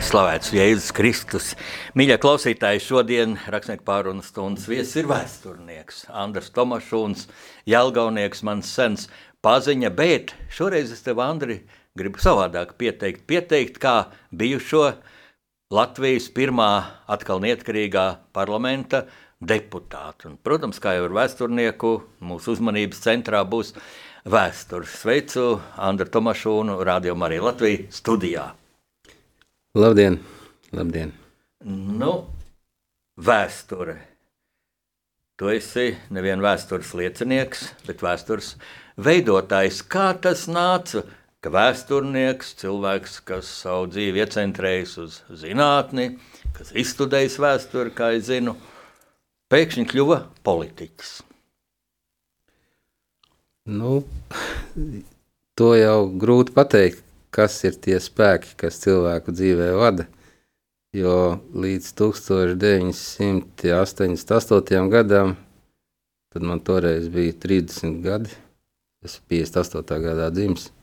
Slavēts Jēzus Kristus. Mīļie klausītāji, šodien rakstnieku pārunas stundas viesis ir vēsturnieks Andris Tomašūns, Jelgaunieks, mans sens paziņa, bet šoreiz es tev, Andri, gribu savādāk pieteikt, pieteikt kā bijušo Latvijas pirmā atkal neatkarīgā parlamenta deputātu. Un, protams, kā jau ar vēsturnieku, mūsu uzmanības centrā būs vēstures. Sveicu Andru Tomašūnu, Radio Marija Latvija studijā. Labdien! Labdien. Nu, vēsture. Tu esi neviens vēstures liecinieks, bet vēstures veidotājs. Kā tas nāca? Ka vēsturnieks, cilvēks, kas savu dzīvi iecentrējis uz zinātni, kas izstudējis vēsturi, kā es zinu, pēkšņi kļuva politiķis. Nu, to jau grūti pateikt, kas ir tie spēki, kas cilvēku dzīvē vada. Jo līdz 1988. gadam, tad man toreiz bija 30 gadi, es biju 58. gadā dzimis.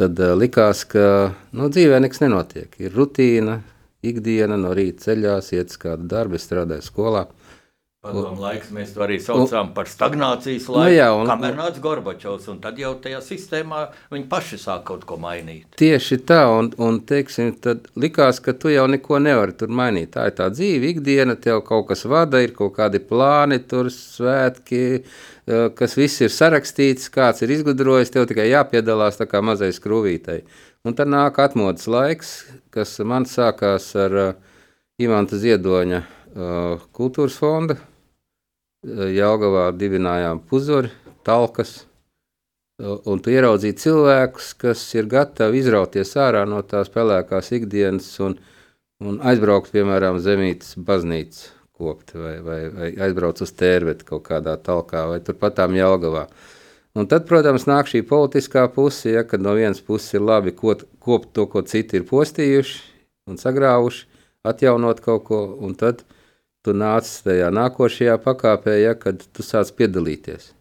Tad uh, likās, ka nu, dzīvē nekas nenotiek. Ir rutīna, ikdiena, no rīta ceļās, iet uz kādu darbu, strādāju skolā. Padomu laiks mēs to arī saucām par stagnācijas laiku. Nu jā, un- kamēr nāca Gorbačovs, un tad jau tajā sistēmā viņi paši sāk kaut ko mainīt. Tieši tā, un, un teiksim, tad likās, ka tu jau neko nevari tur mainīt. Tā ir tā dzīve, ikdiena, tev kaut kas vada, ir kaut kādi plāni, tur svētki, eh, kas viss ir sarakstīts, kāds ir izgudrojis, tev tikai jāpiedalās tā kā mazai skrūvītai. Un tad nāk atmodas laiks, kas man sākās ar uh, Imanta Ziedoņa uh, kultūras fonda. Uh, Jelgavā dibinājām puzuri, talkas, Un tu ieraudzīji cilvēkus, kas ir gatavi izrauties ārā no tās pelēkās ikdienas un, un aizbraukt, piemēram, zemītas baznīcas kopt vai, vai, vai aizbraukt uz tērvetu kaut kādā talkā vai turpatām Jelgavā. Un tad, protams, nāk šī politiskā puse, ja, kad no vienas puses ir labi kopt to, ko citi ir postījuši un sagrāvuši, atjaunot kaut ko, un tad tu nāc tajā nākošajā pakāpē, ja, kad tu sāc piedalīties.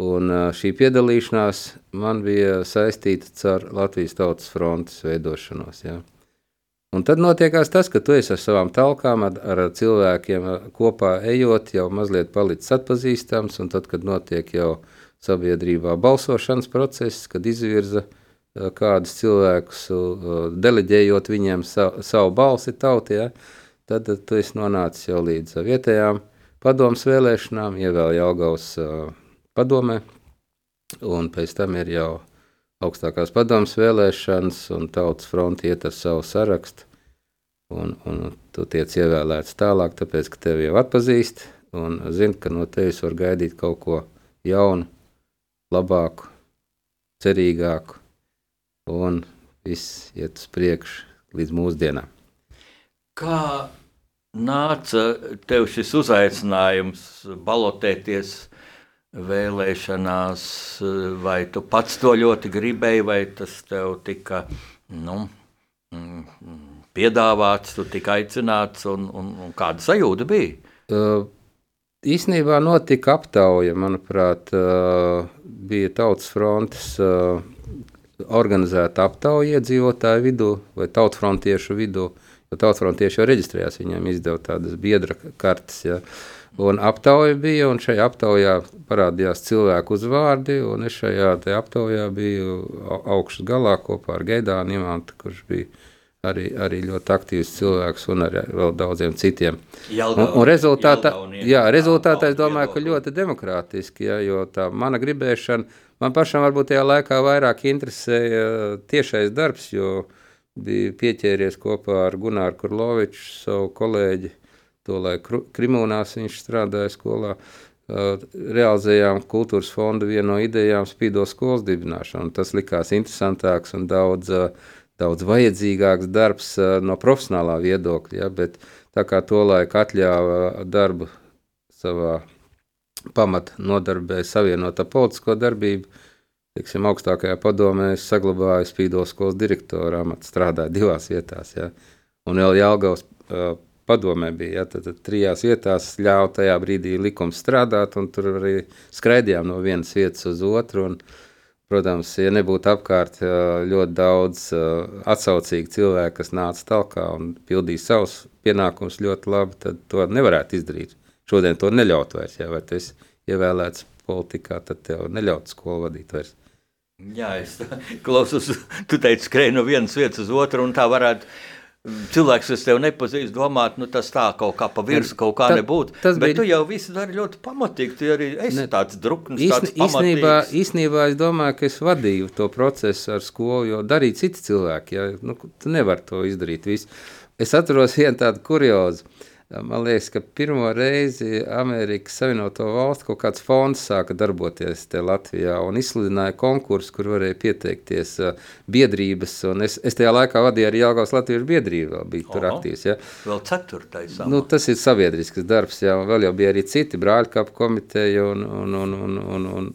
Un šī piedalīšanās man bija saistīta ar Latvijas Tautas frontes veidošanos. Ja. Un tad notiekās tas, ka tu esi ar savām talkām, ar, ar cilvēkiem kopā ejot, jau mazliet palicis atpazīstams, un tad, kad notiek jau sabiedrībā balsošanas process, kad izvirza kādus cilvēkus, deleģējot viņiem savu, savu balsi tautie, ja, tad ā, tu esi nonācis jau līdz ā, vietējām padomas vēlēšanām, ievēl Jelgavas ā, padomē, un pēc tam ir jau augstākās padomas vēlēšanas, un tautas fronte iet ar savu sarakstu, un, un tu tiec ievēlēts tālāk, tāpēc, ka tevi jau atpazīst, un zini, ka no tevis var gaidīt kaut ko jaunu, labāku, cerīgāku, un viss iet uz priekšu līdz mūsdienām. Kā nāca tev šis uzaicinājums balotēties vēlēšanās, vai tu pats to ļoti gribēji, vai tas tev tika nu, piedāvāts, tu tika aicināts, un, un, un kāda sajūta bija? Uh, Īsnībā notika aptauja, manuprāt, uh, bija Tautas frontes uh, organizēta aptauja iedzīvotāju vidū vai tautfrontiešu vidū, jo tautfrontieši jau reģistrējās, viņiem izdeva tādas biedra kartes, ja. Un aptauja bija, un šajā aptaujā parādījās cilvēku uzvārdi, un es šajā aptaujā biju au- augšas galā kopā ar Gaidānu Imantu, kurš bija arī, arī ļoti aktīvs cilvēks un arī vēl daudziem citiem. Un, un rezultātā, jā, rezultātā es domāju, ka ļoti demokrātiski, ja, jo tā mana gribēšana, man pašam varbūt tajā laikā vairāk interesēja tiešais darbs, jo bija pieķēries kopā ar Gunāru Kurloviču, savu kolēģi, to, lai Krimūnās viņš strādāja skolā, realizējām kultūras fondu vienu no idejām spīdo skolas dibināšanu. Tas likās interesantāks un daudz, daudz vajadzīgāks darbs no profesionālā viedokļa, ja, bet tā kā to laika atļāva darbu savā pamata nodarbē savienot ar politisko darbību, teiksim, augstākajā padomē es saglabāju spīdo skolas direktora amatu, strādāju divās vietās, ja, un vēl Jālgaus uh, padomē bija. Ja, tad, tad trijās vietās ļāva tajā brīdī likums strādāt, un tur arī skraidījām no vienas vietas uz otru. Un, protams, ja nebūtu apkārt ļoti daudz atsaucīgu cilvēku, kas nāca talkā un pildīja savus pienākumus ļoti labi, tad to nevarētu izdarīt. Šodien to neļaut vairs. Ja, vai tu esi ievēlēts politikā, tad tev neļaut skolu vadīt vairs. Jā, es klausos, tu teici, skrēji no vienas vietas uz otru, un tā varētu Cilvēks, kas tev nepazīst, domāt, nu, tas tā kaut kā pa virsmu kaut kā nebūtu. Bet bija... tu jau visu dari ļoti pamatīgi. Tu arī esi ne, tāds drukns, tāds īstenībā, īstenībā es domāju, ka es vadīju to procesu ar skolu, jo darīja citi cilvēki. Ja? Nu, tu nevari to izdarīt visu. Es atceros vienu tādu kuriozu. Man liekas, ka pirmo reizi Amerikas Savienoto Valstu kaut kāds fonds sāka darboties Latvijā un izsludināja konkursu, kur varēja pieteikties biedrības. Es, es tajā laikā vadīju arī Jālgās Latvijas biedrību, vēl bija tur Oho, aktīvs. Ja. Vēl ceturtais. Nu, tas ir sabiedrisks darbs, jā, un vēl jau bija arī citi brāļkapu komiteja un, un, un, un, un, un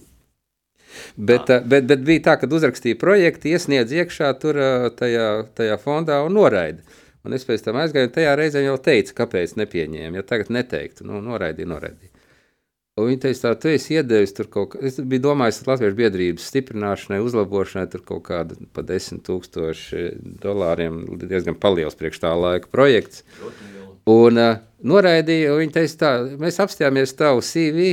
Bet, ah. bet, bet bija tā, ka uzrakstīja projektu, iesniedz iekšā tur tajā, tajā fondā un noraida. Un es pēc tam aizgāju, un tajā reizē jau teicu, kāpēc nepieņēmu. Ja tagad neteiktu, nu, noraidīju, noraidīju. Un viņi teica, tā, tu esi iedevis tur kaut ko. Es biju domājis, ka Latvijas biedrības stiprināšanai, uzlabošanai tur kaut kāda pa desmit tūkstoši dolāriem diezgan paliels priekš tā laika projekts. Un uh, noraidīja, un viņi teica tā, mēs apstājāmies tavu CV,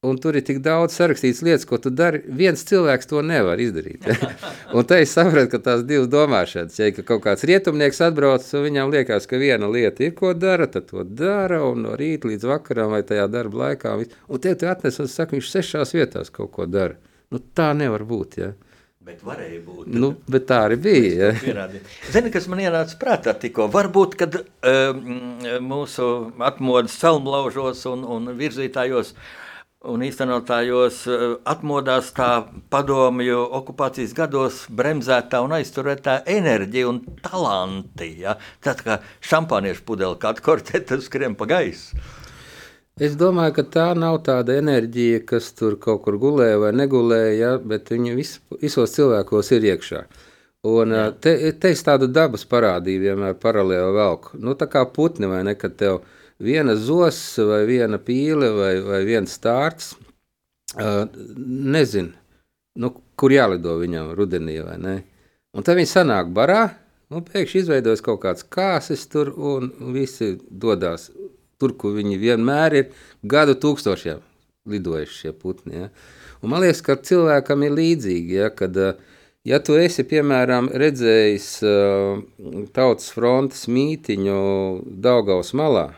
Un tur ir tik daudz sarakstīts lietas, ko tu dari. Viens cilvēks to nevar izdarīt. Un te es sapratu, ka tās divas domāšanas, ja ka kaut kāds rietumnieks atbrauc, un viņam liekas, ka viena lieta ir, ko dara, tad to dara, un no rīta līdz vakaram vai tajā darba laikā. Un te tu atnes un saka, viņš sešās vietās kaut ko dara. Nu, tā nevar būt. Ja? Bet varēja būt. Nu, bet tā arī bija. Ja. Zini, kas man ienāca prātā tikko? Varbūt, kad um, mūsu atmodas celmlaužos un, un virzītājos uh, Un īstenotājos eh, atmodās tā padomju okupācijas gados bremzētā un aizturētā enerģija un talanti. Ja? Tad kā šampāniešu pudele, kāda kortete skrien pa gaisu. Es domāju, ka tā nav tāda enerģija, kas tur kaut kur gulēja vai negulēja, ja? bet viņa vis, visos cilvēkos ir iekšā. Un Jā. te, te es tādu dabas parādību vienmēr paralēli velku. Nu, tā kā putni vai ne, kad tev ir viena zos, vai viena pīle, vai, vai viens stārts. Uh, nezinu, nu, kur jālido viņam rudenī vai ne. Un tad viņi sanāk barā, un pēkšņi izveidojas kaut kāds kāsis tur, un visi dodas tur, kur viņi vienmēr ir gadu tūkstošiem lidojuši šie putni. Ja. Un man liekas, ka cilvēkam ir līdzīgi, ja, kad, ja tu esi, piemēram, redzējis uh, tautas frontes mītiņu Daugaus malā,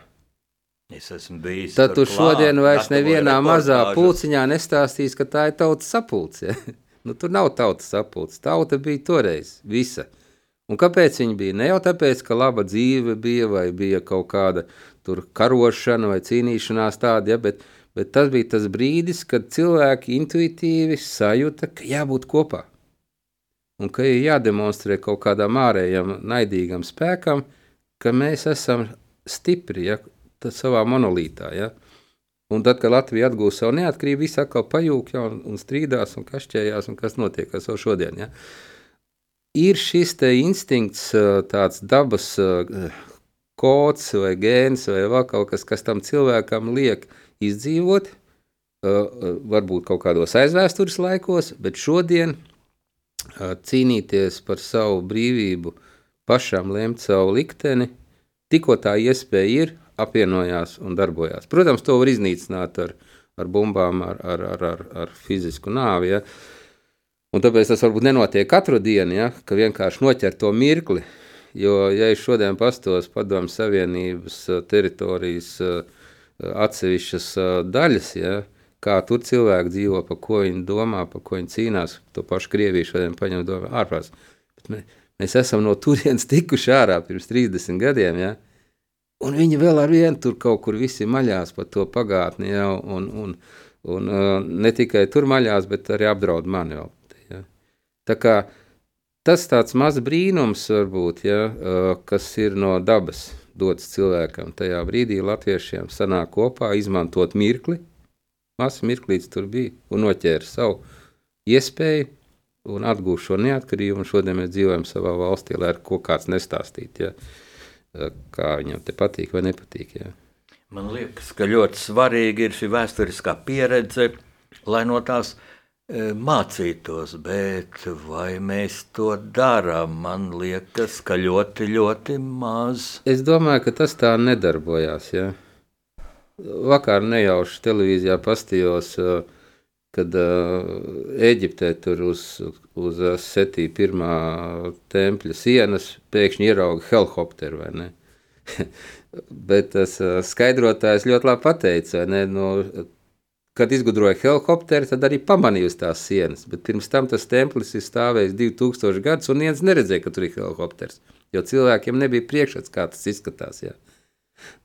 Es esmu bijis. Tad tu šodien vairs nevienā mazā pulciņā nestāstīsi, ka tā ir tautas sapulce. Nu, tur nav tautas sapulce. Tauta bija toreiz visa. Un kāpēc viņi bija? Ne jau tāpēc, ka laba dzīve bija, vai bija kaut kāda karošana vai cīnīšanās tāda, ja, bet, bet tas bija tas brīdis, kad cilvēki intuitīvi sajūta, ka jābūt kopā. Un ka ir jādemonstrē kaut kādam ārējam, naidīgam spēkam, ka mēs esam stipri, ja, savā monolītā. Ja? Un tad, kad Latvija atgūs savu neatkarību, visi atkal pajūg ja, un, un strīdās un kašķējās, un kas notiek ar savu šodien. Ja? Ir šis instinkts, tāds dabas kods vai gēns vai vēl kaut kas, kas tam cilvēkam liek izdzīvot, varbūt kaut kādos aizvēstures laikos, bet šodien cīnīties par savu brīvību, pašam lemt savu likteni, tikko tā iespēja ir, apvienojās un darbojās. Protams, to var iznīcināt ar, ar bumbām, ar, ar, ar, ar, ar fizisku nāvi. Ja? Un tāpēc tas varbūt nenotiek katru dienu, ja? ka vienkārši noķer to mirkli. Jo, ja es šodien pastos padomu savienības uh, teritorijas uh, atsevišķas uh, daļas, ja? kā tur cilvēki dzīvo, pa ko viņi domā, pa ko viņi cīnās, to pašu Krieviju šodien paņem domā ārprāts. Mēs esam no turienes tikuši ārā pirms 30 gadiem, ja? Un viņi vēl ar vienu tur kaut kur visi maļās par to pagātni, ja, un, un, un uh, ne tikai tur maļās, bet arī apdraud mani vēl. Ja. Tā kā tas tāds mazs brīnums varbūt, ja, uh, kas ir no dabas dots cilvēkam tajā brīdī latviešiem sanāk kopā, izmantot mirkli, mazs mirklīts tur bija, un noķēra savu iespēju, un atgūst šo neatkarību, un šodien mēs dzīvojam savā valstī, lai ar ko kāds nestāstītu. Ja kā viņam te patīk vai nepatīk. Jā. Man liekas, ka ļoti svarīgi ir šī vēsturiskā pieredze, lai no tās e, mācītos, bet vai mēs to darām? Man liekas, ka ļoti, ļoti maz. Es domāju, ka tas tā nedarbojās. Ja? Vakar nejauši televīzijā pastījos, kad Eģiptē tur uz, uz Setī pirmā tempļa sienas pēkšņi ierauga helikopteru, vai ne? Bet tas skaidrotājs ļoti labi pateica, ne, no, kad izgudroja helikopteru, tad arī pamanīja uz tās sienas. Bet pirms tam tas templis ir stāvējis 2000 gadus, un viens neredzēja, ka tur ir helikopters. Jo cilvēkiem nebija priekšstats, kā tas izskatās. Jā.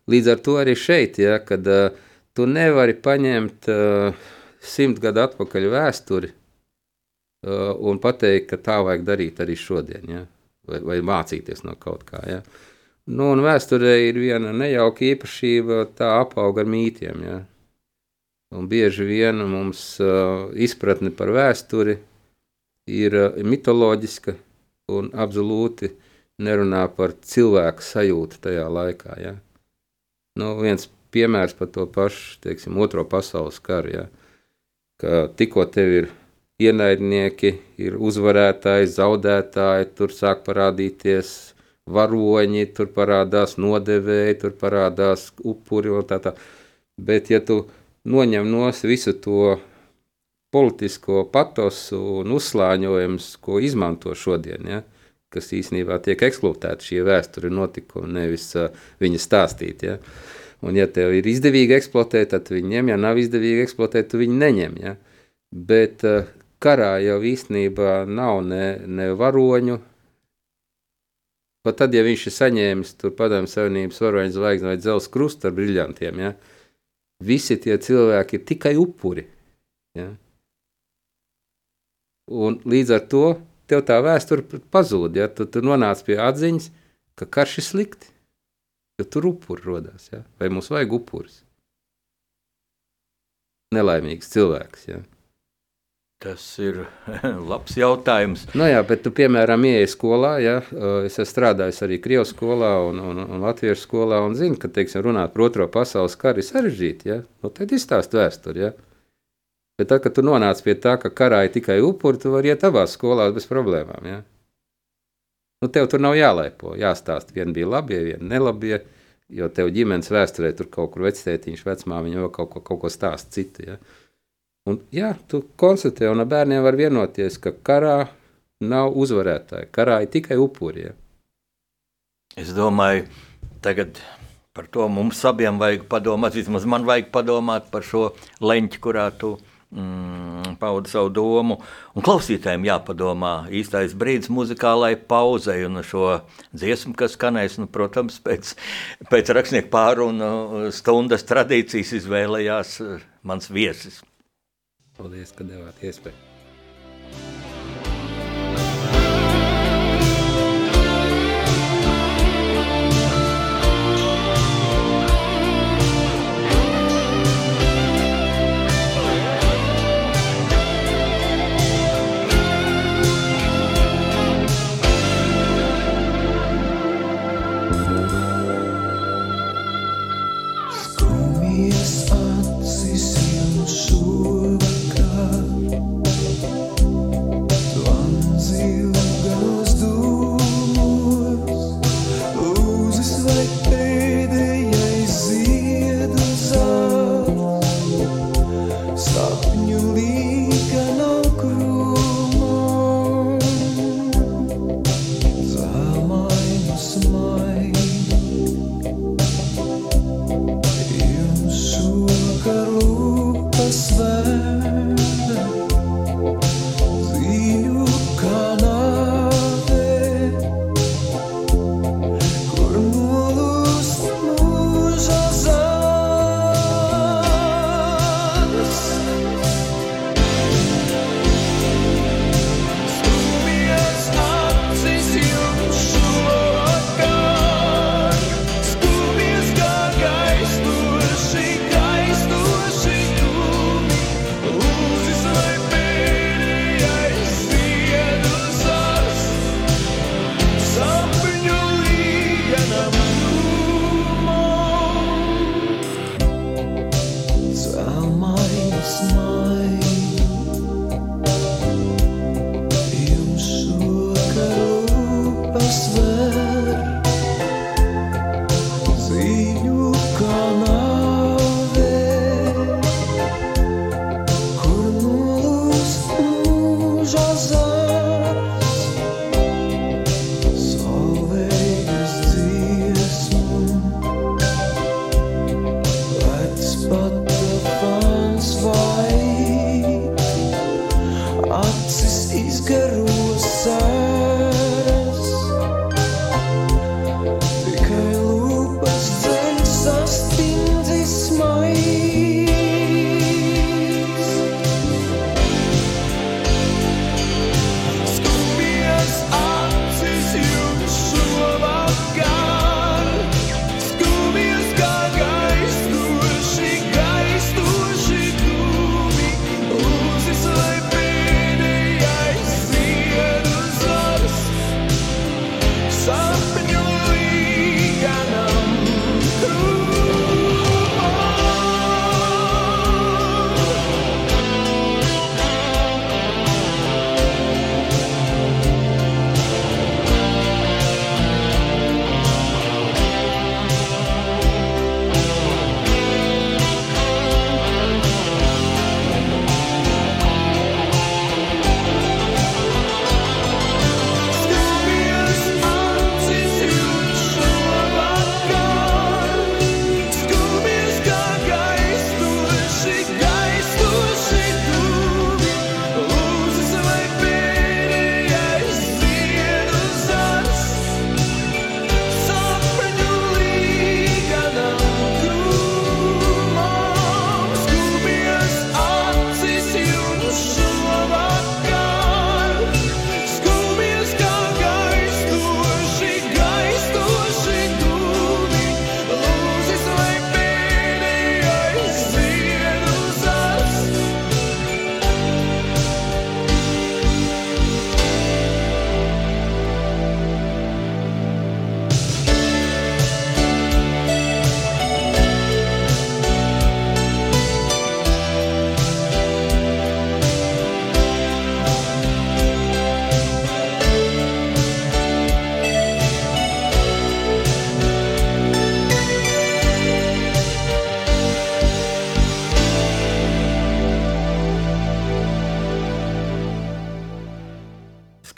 Līdz ar to arī šeit, ja, kad uh, tu nevari paņemt uh, simt gadu atpakaļ vēsturi uh, un pateikt, ka tā vajag darīt arī šodien, ja? vai, vai mācīties no kaut kā. Ja? Nu, un vēsturē ir viena nejauka īpašība, tā apauga ar mītiem. Ja? Un bieži vien mums uh, izpratne par vēsturi ir uh, mitoloģiska un absolūti nerunā par cilvēku sajūtu tajā laikā. Ja? Nu, viens piemērs par to pašu, teiksim, otro pasaules karu. Ja? Ka tikko tev ir ienaidnieki, ir uzvarētāji, zaudētāji, tur sāk parādīties varoņi, tur parādās nodevēji, tur parādās upuri un tā tā. Bet, ja tu noņem no visu to politisko patosu un uzslāņojumus, ko izmanto šodien, ja, kas īstenībā tiek eksploatēti šie vēsturi notikumi, nevis uh, viņa stāstīt. Ja. Un, ja tev ir izdevīgi eksploatēt, tad viņi ņem, ja nav izdevīgi eksploatēt, tad viņi neņem. Ja. Bet uh, karā jau īstenībā nav ne, ne varoņu, Pat tad, ja viņš ir saņēmis padomju savienības varoņu zvaigzni vai dzelzs krustu ar briļantiem, ja, visi tie cilvēki ir tikai upuri. Ja. Un līdz ar to tev tā vēsture pazūd, ja tu, tu nonāc pie atziņas, ka karš ir slikti, jo tur upuri rodās, ja. vai mums vajag upurus. Nelaimīgs cilvēks, ja. Tas ir labs jautājums. Nu jā, bet tu, piemēram, ieej skolā, ja, es esmu strādājis arī Krievijas skolā un, un, un Latvijas skolā, un zinu, ka, teiksim, runāt par otro pasaules karu ir sarežģīti, ja, nu tad izstāst vēsturi, ja. Bet tad, kad tu nonāc pie tā, ka karā ir tikai upuri, tu vari iet abās skolās bez problēmām, ja. Nu, tev tur nav jālaipo, jāstāst, viena bija labie, viena nelabie, jo tev ģimenes vēsturē tur kaut kur vectētiņš, vecmāmiņa vēl kaut ko, kaut ko stāst citu, ja. Un, jā, tu konstatē, un ar bērniem var vienoties, ka karā nav uzvarētāji. Karā ir tikai upuri. Ja? Es domāju, tagad par to mums abiem vajag padomāt. Vismaz man vajag padomāt par šo leņķi, kurā tu mm, paudi savu domu. Un klausītājiem jāpadomā īstais brīdis muzikālai pauzei un šo dziesmu, kas skanēs, nu, protams, pēc, pēc rakstnieku pārunu stundas tradīcijas izvēlējās mans viesis. Paldies, ka devāt iespēju.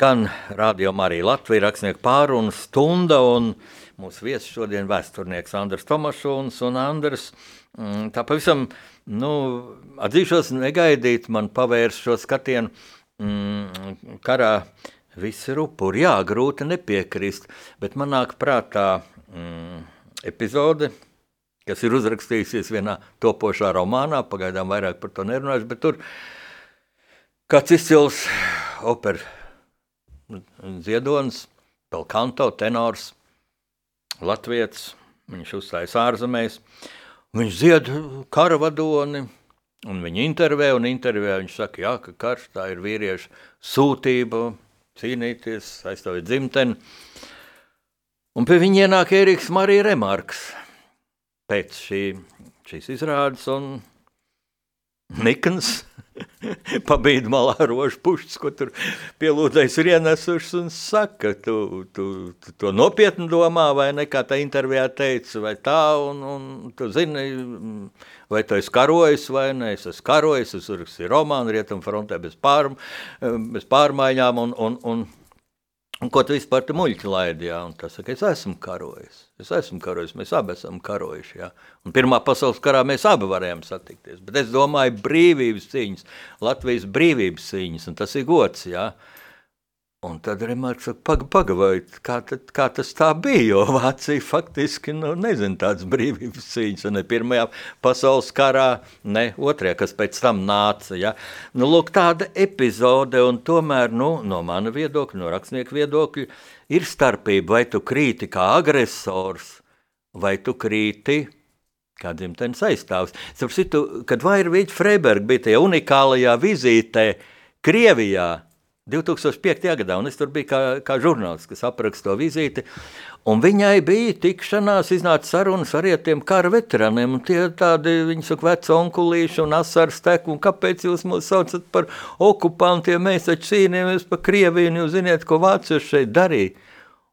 Skan Radio Marija Latvija rakstnieku pārunu stunda un mūsu viesis šodien vēsturnieks Andrs Tomašons un Andrs. Mm, tā pavisam, nu, atzīšos, negaidīt man pavērs šo skatienu mm, karā visi ir upuri. Jā, grūti nepiekrist, bet man nāk prātā mm, epizode, kas ir uzrakstījusies vienā topošā romānā, pagaidām vairāk par to nerunāšu, bet tur kāds izcils operas ziedonis, vēl kanto, tenors, latviets, viņš uzstājas ārzemēs, viņš zied kara vadoni, un viņa intervē, un intervē viņš saka, jā, ka karš tā ir vīriešu sūtība, cīnīties, aizstāvēt dzimteni, un pie viņa ienāk Ēriks Marija Remarks pēc šī, šīs izrādes, un Nikns. Pabīd malā rožu pušķis, ko tur pielūdzējs ir ienesušas un saka, tu, tu, tu to nopietni domā, vai ne, kā tā intervijā teica, vai tā, un, un tu zini, vai tu esi karojis, vai ne, es esmu karojis, es uzrakstīju romānu Rietumu frontē bez, pār, bez pārmaiņām, un, un, un Un ko tu vispār te muļķi laidi? Jā? Un tas saka, es esmu karojis. Es esmu karojis, mēs abi esam karojuši. Jā? Un Pirmā pasaules karā mēs abi varējām satikties. Bet es domāju, brīvības cīņas, Latvijas brīvības cīņas, un tas ir gods. Jā? Un tad arī Marks saka, pag, pagaidiet, kā, tad, kā tas tā bija. Jo Vācija faktiski nu, nezina tādas brīvības cīņas, ne Pirmajā pasaules karā, ne Otrajā, kas pēc tam nāca. Ja? Nu, lūk, tāda epizode, un tomēr nu, no mana viedokļa, no rakstnieka viedokļa, ir starpība, vai tu krīti kā agresors, vai tu krīti kā dzimtenes aizstāvs. Citu, kad Vairvīķa Freiberga bija tajā unikālajā vizītē Krievijā, 2005. gadā, un es tur biju kā, kā žurnālists, kas apraksta to vizīti. Viņai bija tikšanās, iznāca sarunas ar tiem kara veterāniem. Tie ir tādi, viņi saka, veci onkulīši un asars tek, un kāpēc jūs mūs saucat par okupantiem? Mēs taču cīnījāmies par Krieviju, un jūs ziniet, ko vācieši šeit darīja.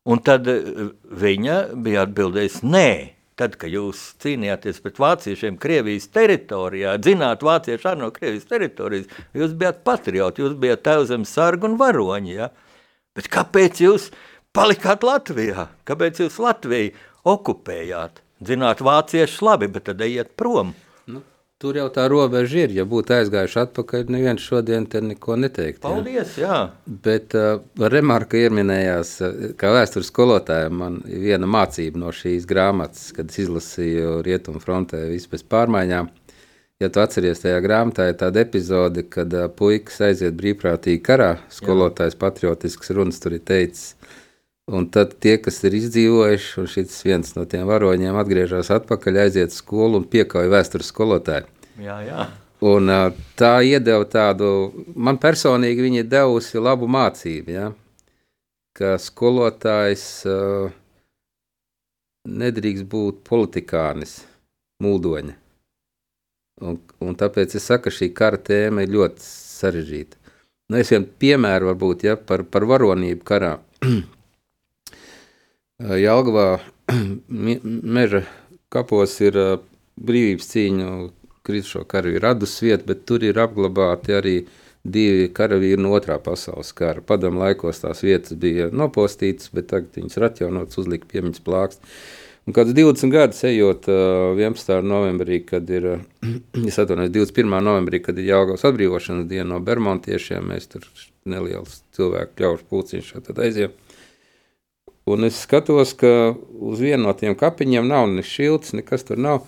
Un tad eh, viņa bija atbildējusi, nē, tad, kad jūs cīnījāties pret vāciešiem Krievijas teritorijā, dzināt vāciešu arī no Krievijas teritorijas, jūs bijāt patrioti, jūs bijāt tevzemes sargi un varoņi. Ja? Bet kāpēc jūs palikāt Latvijā? Kāpēc jūs Latviju okupējāt? Dzināt vāciešus labi, bet tad ejiet prom. Tur jau tā robeža ir. Ja būtu aizgājuši atpakaļ, neviens šodien te neko neteikt. Paldies, jā. jā. Bet uh, remarka ieminējās, kā vēstures skolotājiem, man viena mācība no šīs grāmatas, kad es izlasīju Rietumu frontē visu bez pārmaiņām. Ja tu atceries tajā grāmatā, ir tāda epizode, kad uh, puikas aiziet brīvprātīgi karā, skolotājs jā. patriotisks runas tur ir teicis, Un tad tie, kas ir izdzīvojuši, un šis viens no tiem varoņiem atgriežas atpakaļ, aiziet uz skolu un piekāpja vēstures skolotāju. Jā, jā. Un, tā iedeva tādu, man personīgi viņa devusi labu mācību, ja? ka skolotājs uh, nedrīkst būt politikānis, mūdoņa. Un, un tāpēc es saku, ka šī kara tēma ir ļoti sarežģīta. Nu, es vienu piemēru varbūt ja, par, par varonību karā. Jālgavā meža kapos ir brīvības cīņu kritušo karavīru radus vieta, bet tur ir apglabāti arī divi karavīri no otrā pasaules kara. Padomu laikos tās vietas bija nopostītas, bet tagad viņas ir atjaunotas, uzlika piemiņas plāksnes. Un kāds 20 gadus ejot, 11. novembrī, kad ir, es atvainojos, 21. novembrī, kad ir Jāgauts atbrīvošanas diena no bermontiešiem, mēs tur neliels cilvēku ļaužu pūciņš tad aizjām. Un es skatos, ka uz vienu no tiem kapiņiem nav ne šilts, nekas tur nav.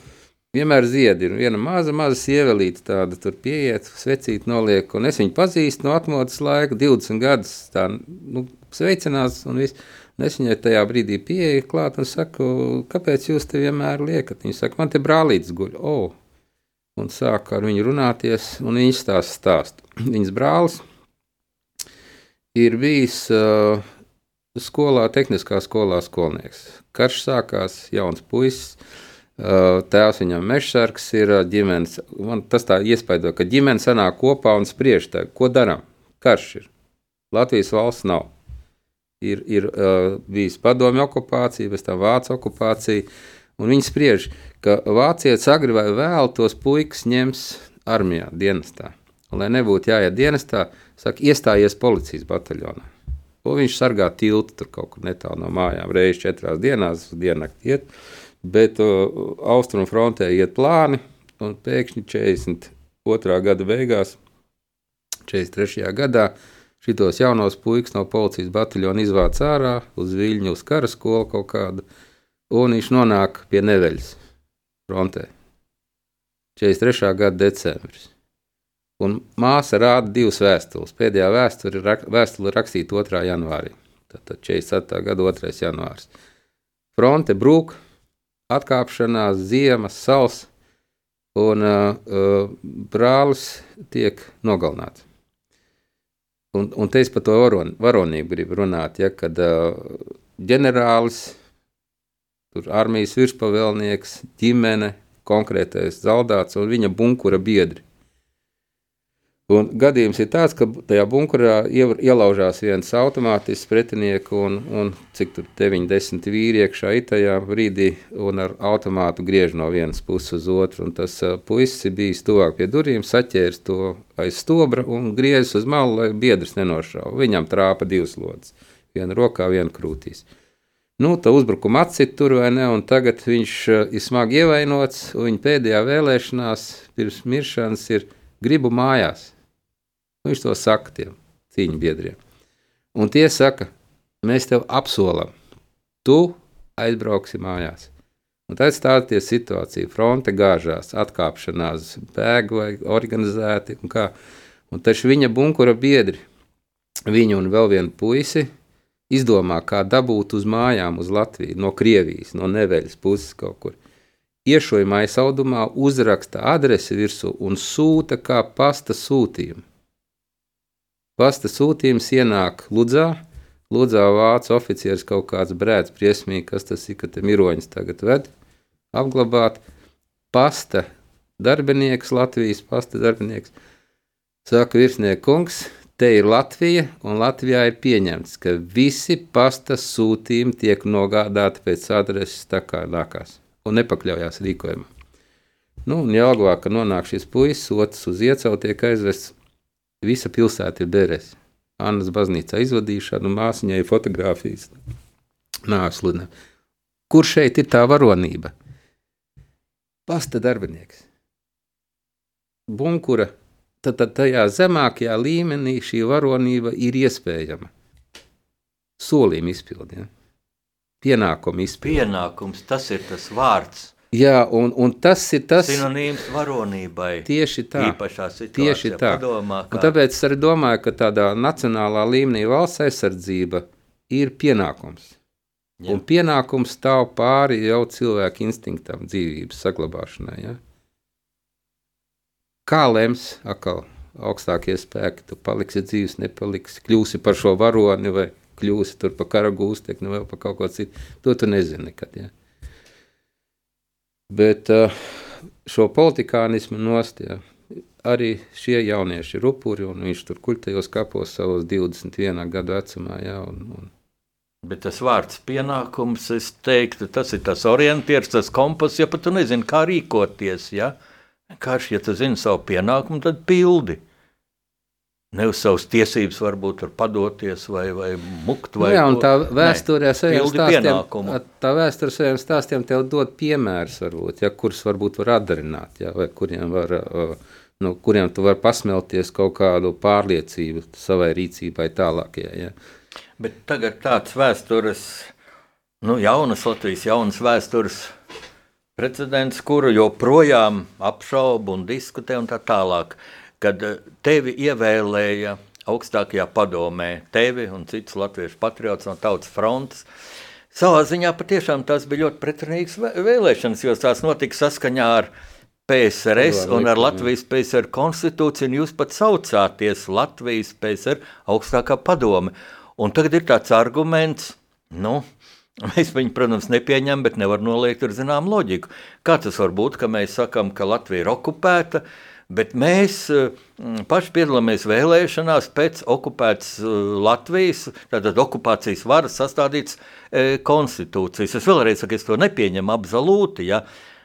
Vienmēr ziedi ir viena maza, maza sievelīte, tāda tur pieiet, svecīt noliek, un es viņu pazīstu no atmodas laika, 20 gadus, tā, nu, sveicinās, un viss. Un es viņai tajā brīdī pieeju klāt un saku, kāpēc jūs te vienmēr liekat? Viņa saka, man te brālītis guļ! Oh. Un sāk ar viņu runāties, un viņš stāsta stāstu. Viņas brālis ir bijis uh, skolā, tehniskā skolā skolnieks. Karš sākās, jauns puisis. Tēvs viņam mežsargs ir ģimenes. Man tas tā iespaido, ka ģimene sanāk kopā un spriež, tā, ko darām. Karš ir. Latvijas valsts nav. Ir, ir uh, bijis padomju okupācija, pēc tam vācu okupācija. Un viņi spriež, ka vācietis agri vai vēl tos puikas ņems armijā, dienestā. Un, lai nebūtu jāiet dienestā, saka, iestājies policijas bataljonā. Un viņš sargā tiltu tur kaut kur netālu no mājām. Reizes četrās dienās, diennakti iet, bet uh, austrumu frontē iet plāni, un pēkšņi 42. gada beigās, 43. gadā, šitos jaunos puikas no policijas bataljona izvāc ārā uz Viļņu, uz karaskolu kaut kādu, un viņš nonāk pie Neveļas frontē. 43. gada decembris. Un māsa rāda divas vēstules. Pēdējā vēsture rak, vēstule rakstīta 2. janvārī. Tātad 47. gada 2. janvārs. Fronte brūk, atkāpšanās, ziemas, sals, un uh, uh, brālis tiek nogalināts. Un, un te es par to varon, varonību gribu runāt, ja, kad uh, ģenerālis, armijas virspavēlnieks, ģimene, konkrētais zaldāts un viņa bunkura biedri Un gadījums ir tāds, ka tajā bunkurā ielaužās viens automātisks pretinieks, un, un cik tur 90 vīri iekšā itajā brīdī, un ar automātu griež no vienas puses uz otru. Un tas uh, puisis bija tuvāk pie durvīm, saķērs to aiz stobra un griezis uz malu, lai biedrs nenošauja. Viņam trāpa divas lodes, viena rokā, viena krūtīs. Nu, tā uzbrukuma atcīt tur vai ne, un tagad viņš ir smagi ievainots, viņa pēdējā vēlēšanās pirms miršanas ir gribu mājās. Nu, viņš to saka tiem cīņu biedriem. Un tie saka, mēs tev apsolam, tu aizbrauksi mājās. Un tad stāties situācija, fronte gāžās, atkāpšanās, bēg vai organizēti. Un kā. un taču viņa bunkura biedri, viņu un vēl vienu puisi, izdomā, kā dabūt uz mājām, uz Latviju, no Krievijas, no Neveļas puses kaut kur. Iešojumā aizsaudumā uzraksta adresi virsū un sūta kā pasta sūtījumu. Pasta sūtījums ienāk Ludzā. Ludzā vācu oficieris kaut kāds brēds briesmīgi, kas tas ir, ka te miroņas tagad ved apglabāt. Pasta darbinieks, Latvijas pasta darbinieks, saka virsnieks kungs, te ir Latvija, un Latvijā ir pieņemts, ka visi pasta sūtījumi tiek nogādāti pēc adreses tā kā nākās, un nepakļaujās rīkojumam. Nu, un jālgvā, ka nonāk šis puisis, otrs uz iecau tiek aizvests Visa pilsēta ir derēs. Annas baznīcā izvadīšana, un māsiņai fotografijas. Nāslina. Kur šeit ir tā varonība? Pasta darbinieks. Bunkura. Tad, tad tajā zemākajā līmenī šī varonība ir iespējama. Solījuma izpildījuma. Pienākuma izpildījuma. Pienākums, tas ir tas vārds. Jā, un, un tas ir tas sinonīms varonībai. Tieši tā. Tieši tā. Padomā, kā... un tāpēc es arī domāju, ka tādā nacionālā līmenī valsts aizsardzība ir pienākums. Jā. Un pienākums stāv pāri jau cilvēku instinktam, dzīvības saglabāšanai. Ja? Kā lems atkal augstākie spēki, tu paliksi dzīves, nepaliksi, kļūsi par šo varoni vai kļūsi par karagūstekni vai par kaut ko citu. To tu nezini nekad. Ja? Bet uh, šo politikānismu nostāja arī šie jaunieši ir upuri, un viņš tur kuļtajos kapos savos 21 gadu vecumā. Jā, un, un. Bet tas vārds pienākums, es teiktu, tas ir tas orientieris, tas kompass, ja pat tu nezini, kā rīkoties. Ja? Kā šī, ja tu zini savu pienākumu, tad pildi ne uz savas tiesības, varbūt var padoties vai, vai mukt. Vai nu jā, un tā vēsture ar saviem stāstiem, tā vēsture ar saviem stāstiem tev dod piemērus, varbūt, ja, kurus varbūt var atdarināt, ja, vai kuriem var, nu, kuriem tu var pasmelties kaut kādu pārliecību savai rīcībai tālākajai. Ja. Bet tagad tāds vēstures, nu, jaunas Latvijas jaunas vēstures precedents, kuru joprojām apšauba un diskutē un tā tālāk kad eh, tevi ievēlēja augstākajā padomē, tevi un citus latviešu patriotus no tautas frontes. Savā ziņā patiešām tās bija ļoti pretrunīgas vēlēšanas, jo tās notika saskaņā ar PSRS un ar Latvijas PSR konstitūciju, un jūs pat saucāties Latvijas PSR augstākā padome. Un tagad ir tāds arguments, nu, Mēs viņu, protams, nepieņemam, bet nevar noliegt ar zināmu loģiku. Kā tas var būt, ka mēs sakām, ka Latvija ir okupēta, uh, Bet mēs mm, paši piedalāmies vēlēšanās pēc okupētas eh, Latvijas, tātad okupācijas varas sastādītas e, konstitūcijas. Es vēlreiz saku, es to nepieņemu absolūti. Ja?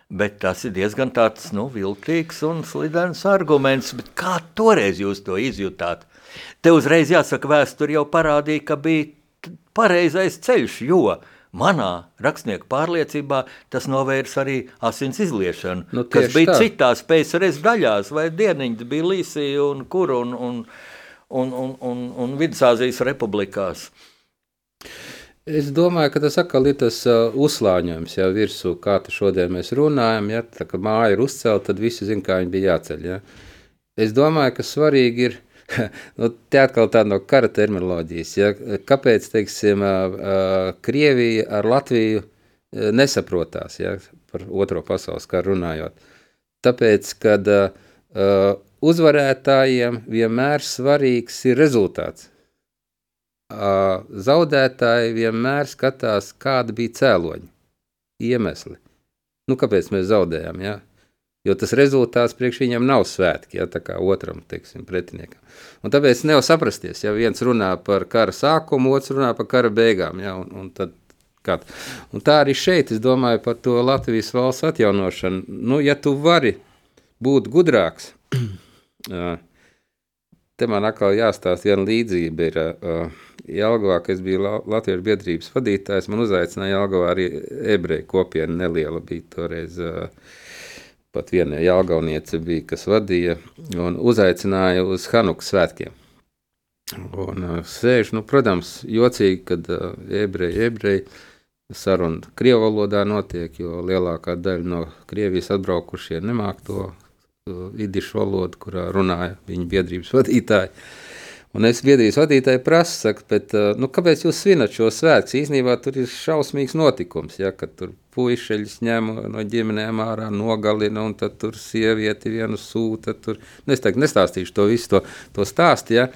Bet tas ir diezgan tāds nu, viltīgs un slidens arguments. Bet kā toreiz jūs to izjutāt? Te uzreiz jāsaka, vēsture jau parādīja, ka bija pareizais ceļš, jo manā rakstnieku pārliecībā tas novērs arī asins izliešanu, nu, kas bija tā. citās PSRS daļās, vai dieniņas bija Līsija un kur un, un, un, un, un, un Vidusāzijas republikās. Es domāju, ka tas atkal ir tas uh, uzslāņojums jau virsū, kā tu šodien mēs runājam. Ja, tā kā māja ir uzcelta, tad visi zina, kā viņi bija jāceļ. Ja. Es domāju, ka svarīgi ir. nu, te atkal tā no kara terminoloģijas. Ja. Kāpēc, teiksim, Krievija ar Latviju nesaprotās ja, par otro pasaules karu runājot? Tāpēc, kad uzvarētājiem vienmēr svarīgs ir rezultāts zaudētāji vienmēr skatās, kāda bija cēloņa, iemesli. Nu, kāpēc mēs zaudējām? Ja? Jo tas rezultāts priekš viņam nav svētki, ja tā kā otram teiksim, pretiniekam. Un tāpēc nevar saprasties, ja viens runā par kara sākumu, otrs runā par kara beigām. Ja? Un, un tad, kā. un tā arī šeit, es domāju par to Latvijas valsts atjaunošanu. Nu, ja tu vari būt gudrāks, te man atkal jāstāsta viena līdzība ir. Uh, Jelgavā, kad es biju Latvijas biedrības vadītājs, man uzaicināja Jelgavā arī ebreju kopiena neliela bija toreiz. Pat viena Jelgavniece bija, kas vadīja un uzaicināja uz Hanukas svētkiem. Un sēž, nu, protams, jocīgi, kad ebreji, ebreji saruna Krievu valodā notiek, jo lielākā daļa no Krievijas atbraukušie nemāk to idišu valodu, kurā runāja viņa biedrības vadītāji. Un es biedrības vadītāji prasu, saku, bet, nu, kāpēc jūs svinat šo svētku? Īsnībā tur ir šausmīgs notikums, ja, kad tur puišeļus ņem no ģimenēm ārā, nogalina, un tad tur sievieti vienu sūta. Tur. Nu, es tagad nestāstīšu to visu to, to stāstu, ja.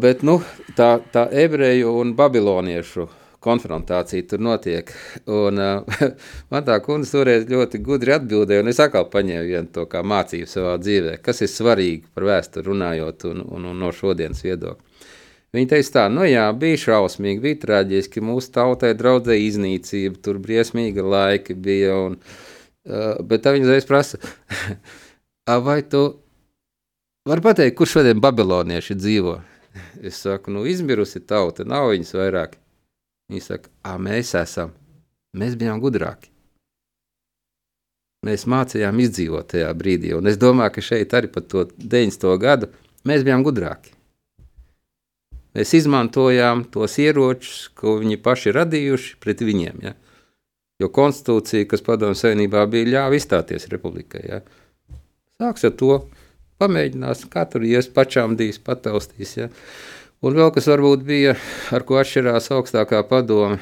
bet nu, tā, tā ebreju un babiloniešu konfrontācija tur notiek. Un, uh, man tā kundze toreiz ļoti gudri atbildēja, un es atkal paņēmu vienu to kā mācību savā dzīvē, kas ir svarīgi par vēsturi runājot un, un, un no šodienas viedokļa. Viņa teica, tā, nu jā, bija šausmīgi, bija traģiski, mūsu tautai draudzēja iznīcība, tur briesmīga laika bija. Un, uh, bet tā viņa uzreiz prasa, vai tu vari pateikt, kur šodien babilonieši dzīvo? Es saku, nu izmirusi tauta, nav viņas vairāk. Viņi saka, ah, mēs esam, mēs bijām gudrāki. Mēs mācījām izdzīvot tajā brīdī, un es domāju, ka šeit arī par to 90. gadu mēs bijām gudrāki. Mēs izmantojām tos ieročus, ko viņi paši radījuši pret viņiem. Ja? Jo konstitūcija, kas padomju savienībā bija, ļāva izstāties republikai. Ja? Sāks ar to, pamēģinās, kā tur ies pašām dīs, pataustīs. Ja? Un vēl kas varbūt bija, ar ko atšķirās augstākā padome,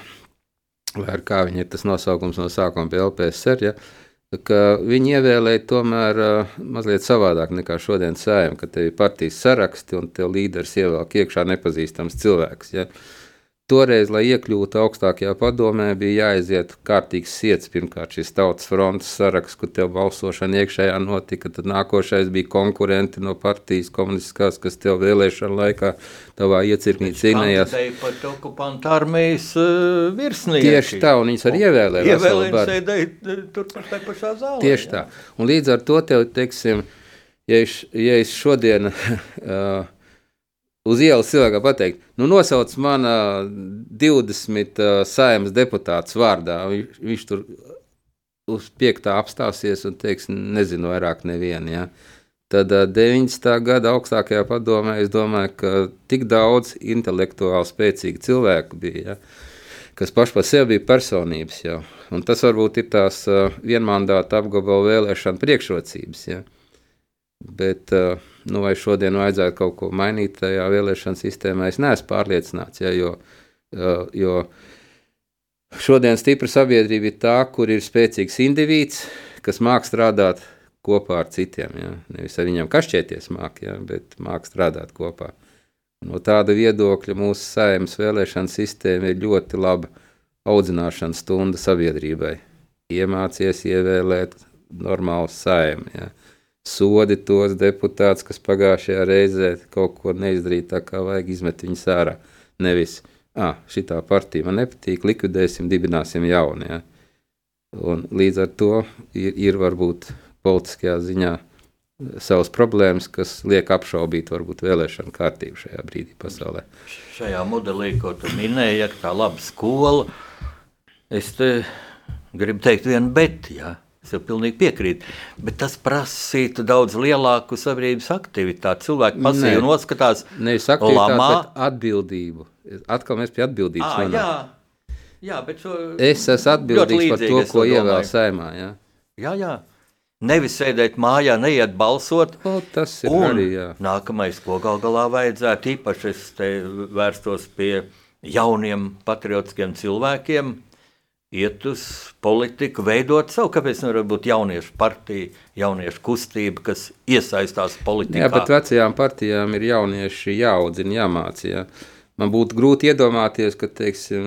vai ar kā viņa ir tas nosaukums no sākuma pie LPSR, ja, ka viņi ievēlēja tomēr uh, mazliet savādāk nekā šodien sējam, ka te ir partijas saraksti un te līderis ievēl iekšā nepazīstams cilvēks. Ja. Uh, Toreiz, lai iekļūtu augstākajā padomē, bija jāiziet kārtīgs sirds. Pirmkārt, šis tautas frontes saraksts, kur tev balsošana iekšējā notika. Tad nākošais bija konkurenti no partijas komunistiskās, kas tev vēlēšana laikā tavā iecirknī cīnījās. Tā pat okupantu armijas uh, virsnieki. Tieši tā, un viņas arī ievēlēja. Ievēlēja sēdēja uh, tur pašā pašā zālē. Tieši tā. Un līdz ar to tev, teiksim, ja es, ja es šodien... Uh, uz ielas cilvēkam pateikt, nu, nosauc man uh, 20 uh, saimnes deputātus vārdā. Viņš, viņš tur uz piektā apstāsies un teiks, nezinu vairāk nevienu. Ja. Tad uh, 90. gada augstākajā padomē es domāju, ka tik daudz intelektuāli spēcīgu cilvēku bija, ja, kas paši par sevi bija personības jau. Un tas varbūt ir tās uh, vienmandāta apgabalu vēlēšana priekšrocības. Ja. Bet, uh, nu, vai šodien vajadzētu kaut ko mainīt tajā vēlēšana sistēmā, es neesmu pārliecināts. Ja, jo, jo šodien stipra sabiedrība ir tā, kur ir spēcīgs indivīds, kas māk strādāt kopā ar citiem. Ja. Nevis ar viņiem kašķēties māk, ja, bet māk strādāt kopā. No tāda viedokļa mūsu saimnes vēlēšana sistēma ir ļoti laba audzināšanas stunda sabiedrībai. Iemācies ievēlēt normālu saimnu. Ja sodi tos deputātus, kas pagājušajā reizē kaut ko neizdarīja tā, kā vajag izmet viņus ārā. Nevis, ah, šī partija man nepatīk, likvidēsim, dibināsim jaunu. Ja. Un līdz ar to ir, ir varbūt politiskajā ziņā savas problēmas, kas liek apšaubīt varbūt vēlēšanu kārtību šajā brīdī pasaulē. Šajā modelī, ko tu minēji, ja tā laba skola, es te gribu teikt vienu bet, jā. Es jau pilnīgi piekrītu, bet tas prasītu daudz lielāku sabiedrības aktivitāti. Cilvēki pasīvi noskatās, nevis aktivitāti, bet atbildību. Atkal mēs pie atbildības à, jā, jā, bet šo, es esmu atbildīgs par to, ko ievēl saimā. Jā, jā. jā. Nevis sēdēt mājā, neiet balsot. O, tas ir un arī. Jā. Nākamais, ko gal galā vajadzētu, īpaši es vērstos pie jauniem patriotiskiem cilvēkiem, iet uz politiku, veidot savu. Kāpēc nevar būt jauniešu partija, jauniešu kustība, kas iesaistās politikā? Jā, bet vecajām partijām ir jaunieši jāaudzina, jāmācīja. Jā. Man būtu grūti iedomāties, ka teiksim,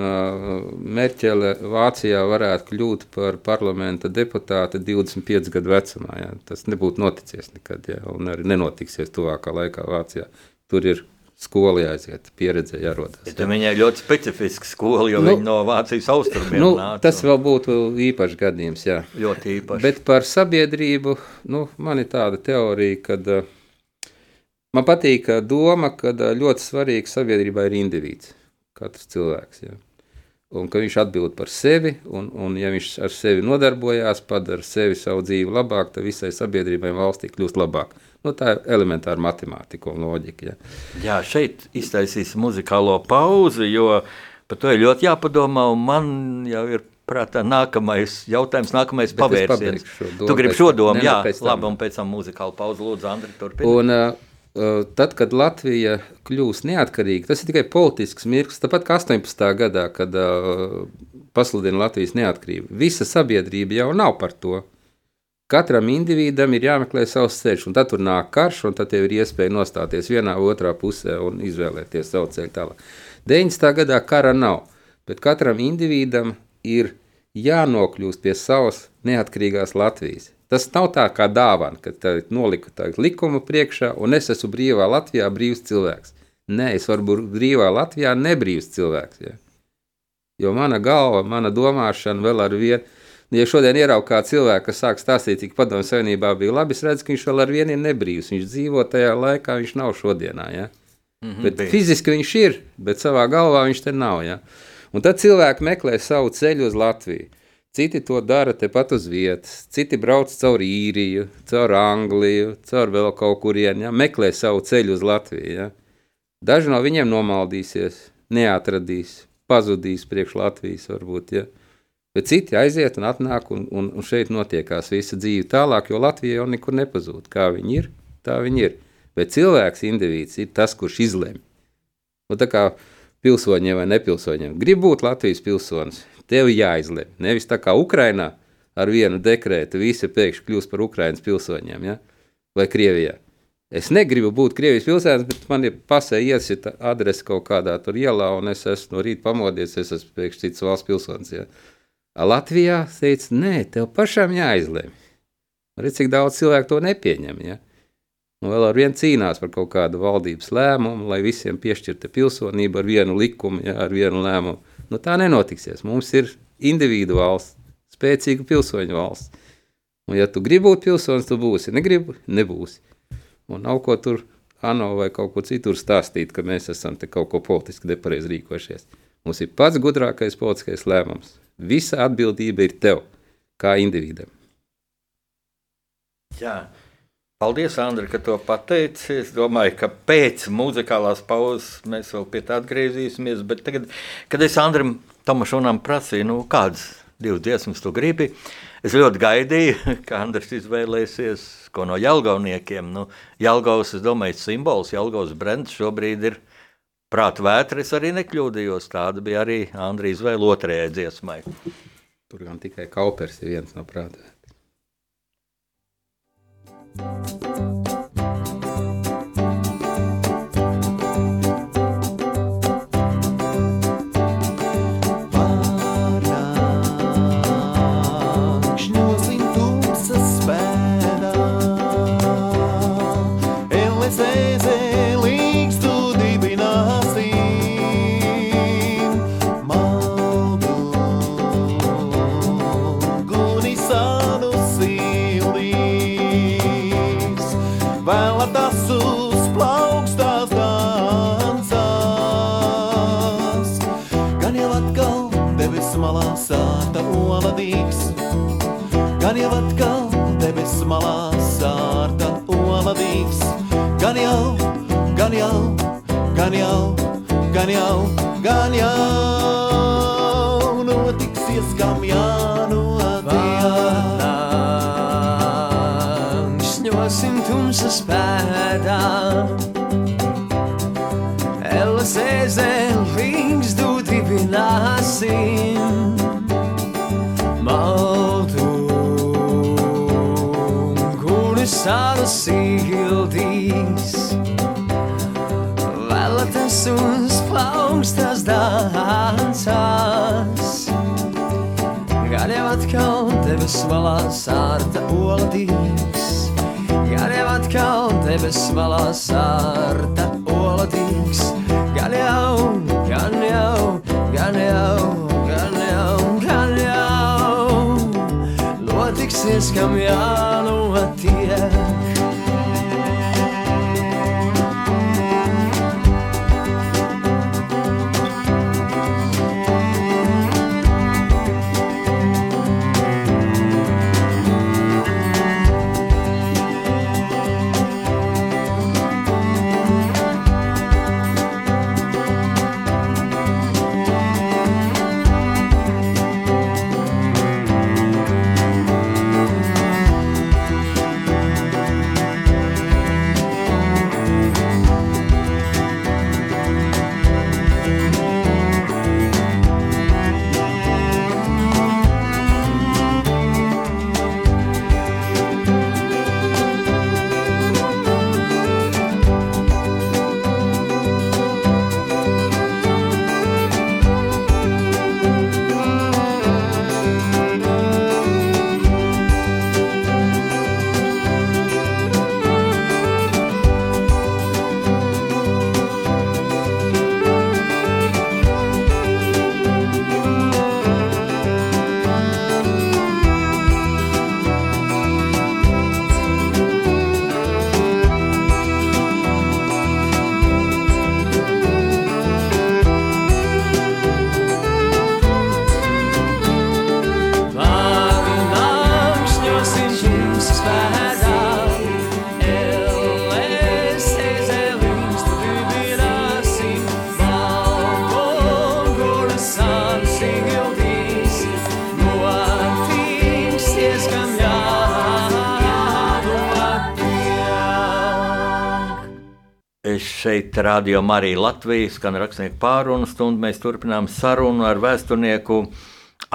Merķele Vācijā varētu kļūt par parlamenta deputāti 25 gadu vecumā. Jā. Tas nebūtu noticies nekad, jā, un arī nenotiksies tuvākā laikā Vācijā. Tur ir skola jāiziet, pieredze jārodas. Jā. Ja viņai ļoti specifiska skola, jo nu, viņa no Vācijas austrumiem nu, nāca. Tas vēl būtu īpašs gadījums, jā. Ļoti īpašs. Bet par sabiedrību, nu, man ir tāda teorija, kad uh, Man patīk doma, ka ļoti svarīga sabiedrībā ir indivīds, katrs cilvēks. Ja. Un ka viņš atbild par sevi, un, un ja viņš ar sevi nodarbojās, padara sevi savu dzīvi labāk, tad visai sabiedrībai valstī kļūst labāk. Nu, tā ir elementāra matemātika un loģika. Ja. Jā, šeit iztaisīsim muzikālo pauzi, jo par to ir ļoti jāpadomā, man jau ir prātā nākamais jautājums, nākamais pavērsiens. Tu gribi šo domu, jā, labi, un pēc tam muzikālu pauzi lūdzu, Andri, turpini. Un, uh, tad, kad Latvija kļūs neatkarīga, tas ir tikai politisks mirklis, tāpat kā 18. gadā, kad uh, pasludina Latvijas neatkarību. Visa sabiedrība jau nav par to. Katram individam ir jāmeklē savs ceļš, un tad tur nāk karš, un tad tev ir iespēja nostāties vienā otrā pusē un izvēlēties savu ceļu tālāk. 90. gadā kara nav, bet katram individam ir jānokļūst pie savas neatkarīgās Latvijas. Tas nav tā kā dāvana, ka noliku likumu priekšā, un es esmu brīvā Latvijā brīvs cilvēks. Nē, es varu būt brīvā Latvijā nebrīvs cilvēks. Ja? Jo mana galva, mana domāšana vēl ar vienu, ja šodien ieraugu kā cilvēku, kas sāk stāstīt, cik padomu savienībā bija labi, es redzu, ka viņš vēl ar vienu ir nebrīvs. Viņš dzīvo tajā laikā, viņš nav šodienā. Ja? Mm -hmm, bet bija. fiziski viņš ir, bet savā galvā viņš te nav. Ja? Un tad cilvēki meklē savu ceļu uz Latviju. Citi to dara tepat uz vietas, citi brauc caur īriju, caur Angliju, caur vēl kaut kurien, ja, meklē savu ceļu uz Latviju. Ja. Daži no viņiem nomaldīsies, neatradīs, pazudīs priekš Latvijas varbūt, ja. Bet citi aiziet un atnāk un, un, un šeit notiekās visa dzīve tālāk, jo Latvija jau nekur nepazūd. Kā viņi ir, tā viņi ir. Bet cilvēks, indivīds ir tas, kurš izlemj. Un tā kā pilsoņiem vai nepilsoņiem grib būt Latvijas pilsonis, Tev jāizlemj. Nevis tā kā Ukrainā ar vienu dekrētu visi pēkšņi kļūst par Ukraiņas pilsoņiem ja? vai Krievijā. Es negribu būt Krievijas pilsētas, bet man ir pasē iesita adrese kaut kādā tur ielā, un es esmu no rīta pamodies, es esmu pēkšņi cits valsts pilsonis. Ja. Latvijā teica, nē, tev pašam jāizlemj. Redz, cik daudz cilvēku to nepieņem. Ja. Un vēl ar vienu cīnās par kaut kādu valdības lēmumu, lai visiem piešķirta pilsonība ar vienu likumu, ja, ar vienu lēmumu. Nu, tā nenotiksies. Mums ir individu valsts, spēcīga pilsoņu valsts. Un, ja tu gribi būt pilsonis, tu būsi. Negribu, nebūsi. Un nav ko tur ANO vai kaut ko citur stāstīt, ka mēs esam te kaut ko politiski nepareizi rīkojušies. Mums ir pats gudrākais politiskais lēmums. Visa atbildība ir tev, kā individam. Jā. Paldies, Andri, ka to pateici. Es domāju, ka pēc muzikālās pauzes mēs vēl pie tā atgriezīsimies. Bet tagad, kad es Andrim Tomašonam prasīju, nu, kādas divas dziesmas tu gribi, es ļoti gaidīju, ka Andris izvēlēsies ko no Jelgauniekiem. Nu, Jelgaus, es domāju, simbols, Jelgaus brends šobrīd ir prāta vētra. Es arī nekļūdījos. Tāda bija arī Andrija izvēle otrajai dziesmai. Tur gan tikai kaupers ir viens no prāta. Thank jau, gan jau, gan jau, gan jau, gan jau notiksies, kam jānotiek. Šņosim tumsas pēdā. Elas ezelīgs dudibināsim. Maltu, kuris salas īgildīs. Uz plaukstas. Gan jau atkal debes malā sārta oladīgs. Jau atkal debes malā sārta oladīgs. Gan jau, gan jau, gan jau, gan jau, gan jau. Notiksies, kam jānotiek. Es šeit rādījumā arī Latvijas, gan rakstnieku pārunu stundu. Mēs turpinām sarunu ar vēsturnieku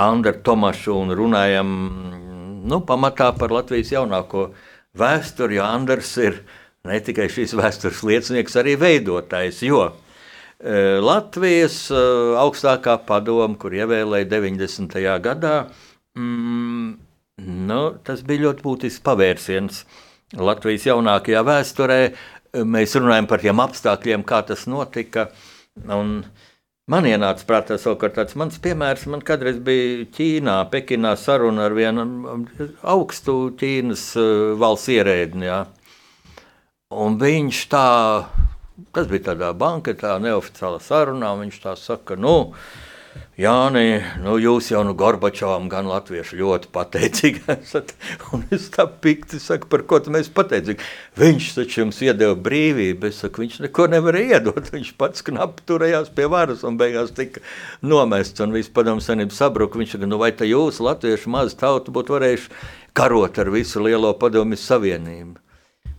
Andru Tomašu un runājam nu, pamatā par Latvijas jaunāko vēsturi, jo Andrs ir ne tikai šīs vēstures liecinieks, arī veidotājs. Jo e, Latvijas e, augstākā padoma, kur ievēlēja 90. gadā, mm, nu, tas bija ļoti būtisks pavērsiens Latvijas jaunākajā vēsturē. Mēs runājam par tiem apstākļiem, kā tas notika. Un man ienāca prātā savukārt tāds mans piemērs. Man kādreiz bija Ķīnā, Pekinā saruna ar vienu augstu Ķīnas eh, valsts ierēdni. jā. Un viņš tā, tas bija tādā banketā, neoficiālā sarunā, viņš tā saka, nu, Jāni, nu jūs jau nu Gorbačovam gan latvieši ļoti pateicīgi esat. Un es tā pikti saku, par ko mēs pateicīgi. Viņš taču jums iedeva brīvību. Es saku, viņš neko nevarēja iedot. Viņš pats knapi turējās pie varas un beigās tika nomests un viss padomu senību sabruka. Viņš saka, nu vai tā jūs latvieši maz tautu būtu varējuši karot ar visu lielo padomju savienību.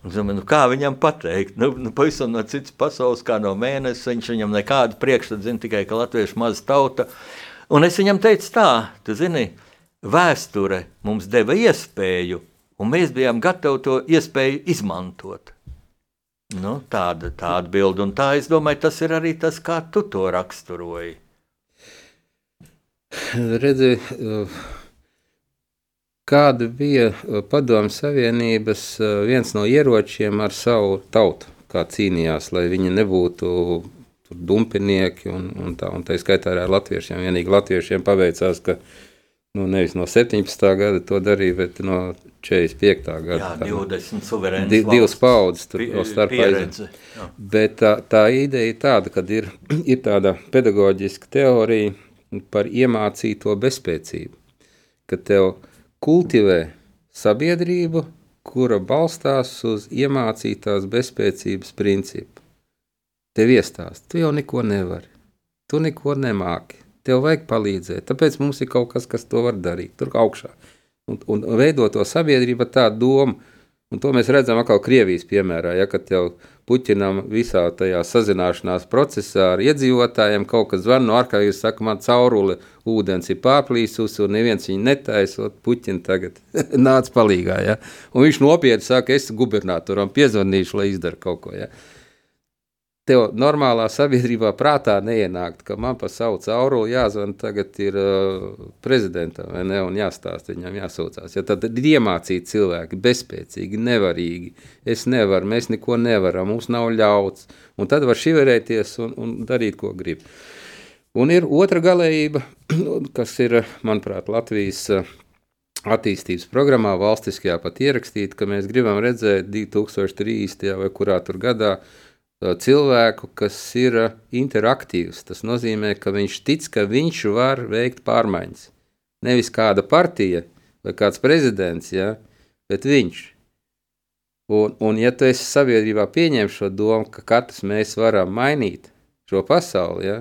Domāju, nu, kā viņam pateikt? Nu, nu, pavisam no citas pasaules, kā no mēnesis. Viņš viņam nekādu priekšstatu zina tikai, ka latvieši maza tauta. Un es viņam teicu, tā, tu zini, vēsture mums deva iespēju, un mēs bijām gatavi to iespēju izmantot. Nu, tāda tā atbilde, un tā es domāju, tas ir arī tas, kā tu to raksturoji. Redzi, eh, kāda bija eh, Padomu Savienības eh, viens no ieročiem ar savu tautu, kā cīnījās, lai viņi nebūtu tur dumpinieki un, un tā, un tā skaitā arī ar latviešiem. Vienīgi latviešiem paveicās, ka nu, nevis no 17. gada to darīja, bet no 45. gada. Jā, Tā, nu, 20 suverēnas Di, divas paudzes tur vēl starpā. Bet tā, tā ideja ir tāda, ka ir, ir tāda pedagoģiska teorija, par iemācīto bezspēcību, ka tev kultivē sabiedrību, kura balstās uz iemācītās bezspēcības principu. Tev iestāst, tu jau neko nevari, tu neko nemāki, tev vajag palīdzēt, tāpēc mums ir kaut kas, kas to var darīt, tur augšā. Un, un veidot to sabiedrību ar tādu domu, un to mēs redzam atkal Krievijas piemērā, ja, kad jau Puķinam visā tajā sazināšanās procesā ar iedzīvotājiem kaut kas zvan no ārkārtas, saka, man caurule ūdens ir pārplīsusi un neviens viņu netaisot, Puķina tagad nāc palīgā, ja. Un viņš nopietni saka, es gubernatoram piezvanīšu, lai izdara kaut ko, ja tev normālā sabiedrībā prātā neienākt, ka man pa savu cauruli jāzvan tagad ir uh, prezidentam, vai ne, un jāstāst viņam jāsaucās. Ja tad ir iemācīti cilvēki, bezspēcīgi, nevarīgi, es nevaru, mēs neko nevaram, mums nav ļauts, un tad var šiverēties un, un darīt, ko grib. Un ir otra galējība, kas ir, manuprāt, Latvijas uh, attīstības programmā valstiskajā pat ierakstīta, ka mēs gribam redzēt 2030. vai kurā tur gadā cilvēku, kas ir interaktīvs. Tas nozīmē, ka viņš tic, ka viņš var veikt pārmaiņas. Nevis kāda partija vai kāds prezidents, ja, bet viņš. Un, un ja tu esi sabiedrībā pieņem šo domu, ka katrs mēs varam mainīt šo pasauli, ja,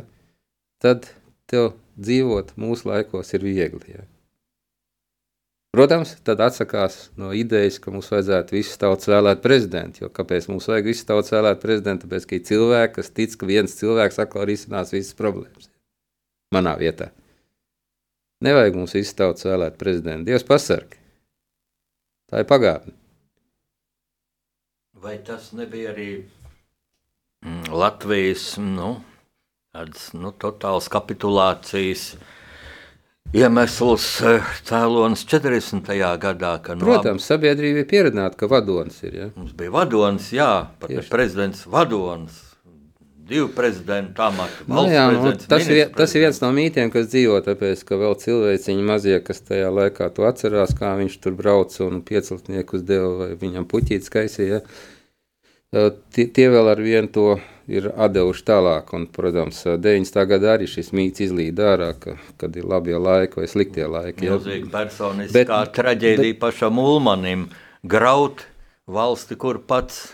tad tev dzīvot mūsu laikos ir viegli. Ja. Protams, tad atsakās no idejas, ka mums vajadzētu visus tautas vēlēt prezidentu. Jo kāpēc mums vajag visus tautas vēlēt prezidentu? Tāpēc, ka ir cilvēki, kas tic, ka viens cilvēks atkal risinās visas problēmas. Manā vietā. Nevajag mums visus tautas vēlēt prezidentu. Dievs pasargi. Tā ir pagātne. Vai tas nebija arī mm, Latvijas nu, tādas, nu, totālas kapitulācijas? Iemesls eh, cēlonis 40. gadā. Ka, nu, Protams, sabiedrība ir pieredzināta, ka vadonis ir. Ja? Mums bija vadonis, jā, pat ne prezidents vadonis. Divu prezidentu amatu. Nu, jā, nu, tas, ir, tas ir viens no mītiem, kas dzīvo, tāpēc, ka vēl cilvēciņi mazie, kas tajā laikā to atcerās, kā viņš tur brauca un pieciltniekus deva vai viņam puķīt skaisīja. Tie, tie vēl ar vienu to ir devuši tālāk. Un, protams, 90. gadā arī šis mīts izlīd ārā, ka, kad ir labie laiki vai sliktie laiki. Milzīgi personiskā bet, traģēdija bet, pašam Ulmanim graut valsti, kur pats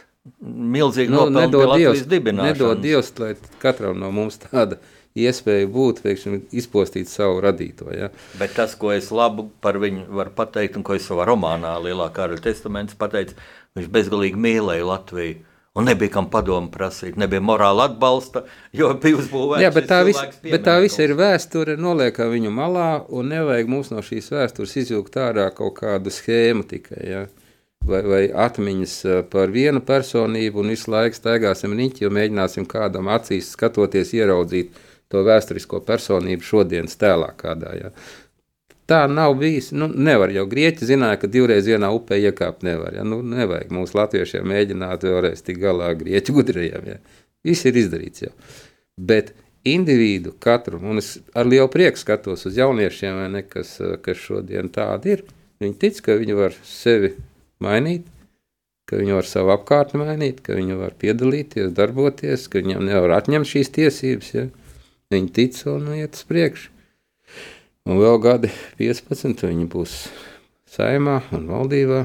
milzīgi nu, nedod Dievs, nedod Dievs, lai katram no mums tāda iespēja būt, veikšana, izpostīt savu radīto. Ja. Bet tas, ko es labu par viņu varu pateikt, un ko es savā romānā Lielā Karaļa testaments pateicu, viņš bezgalīgi mīlēja Latviju Un nebija kam padomu prasīt, nebija morāla atbalsta, jo bija uzbūvēta. Jā, bet tā, vis, bet tā visa ir vēsture, noliekam viņu malā, un nevajag mums no šīs vēstures izjūgt ārā kaut kādu schēmu tikai. Ja? Vai, vai atmiņas par vienu personību, un visu laiku staigāsim riņķi, jo mēģināsim kādam acīs skatoties, ieraudzīt to vēsturisko personību šodienas tēlā kādā. Ja? Tā nav bijis. Nu, nevar jau grieķi zināja, ka divreiz vienā upē iekāpt nevar. Ja? Nu, nevajag mums latviešiem mēģināt vēlreiz tik galā grieķu gudrajiem. Ja? Viss ir izdarīts jau. Bet individu katru, un es ar lielu prieku skatos uz jauniešiem, ne, kas, kas šodien tādi ir. Viņi tic, ka viņi var sevi mainīt, ka viņi var savu apkārtni mainīt, ka viņi var piedalīties, darboties, ka viņiem nevar atņemt šīs tiesības. Ja? Viņi tic un iet uz priekšu. Un vēl gadi 15, viņi būs saimā un valdībā.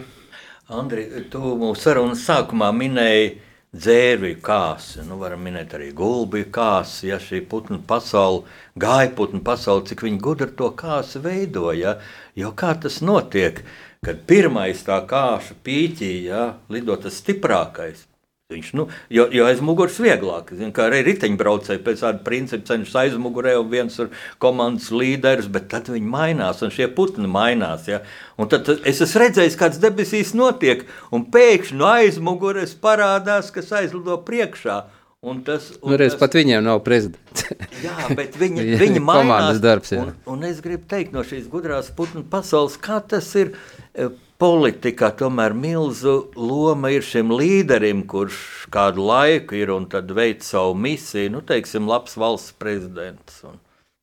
Andri, tu mūsu sarunas sākumā minēji dzērvju kāsi, nu varam minēt arī gulbju kāsi, ja šī putnu pasaule, gāja putnu pasaule, cik viņi gudri to kāsi veidoja, jo kā tas notiek, kad pirmais tā kāša pīķī, ja, lido tas stiprākais, Viņš, nu, jo, jo aiz muguras vieglāk, zin, kā arī riteņbraucēji pēc tāda principa cenšas aizmugurē, un viens ir komandas līderis, bet tad viņi mainās, un šie putni mainās. Ja? Un tad, es esmu redzējis, kāds debesīs notiek, un pēkšņi no aizmugures parādās, kas aizlido priekšā. Un tas, un nu, reiz, tas... Pat viņiem nav prezidents. jā, bet viņi, viņi mainās. Darbs, jā. un, un es gribu teikt no šīs gudrās putnu pasaules, kā tas ir eh, politikā tomēr milzu loma ir šim līderim, kurš kādu laiku ir un tad veic savu misiju, nu, teiksim, labs valsts prezidents. Un,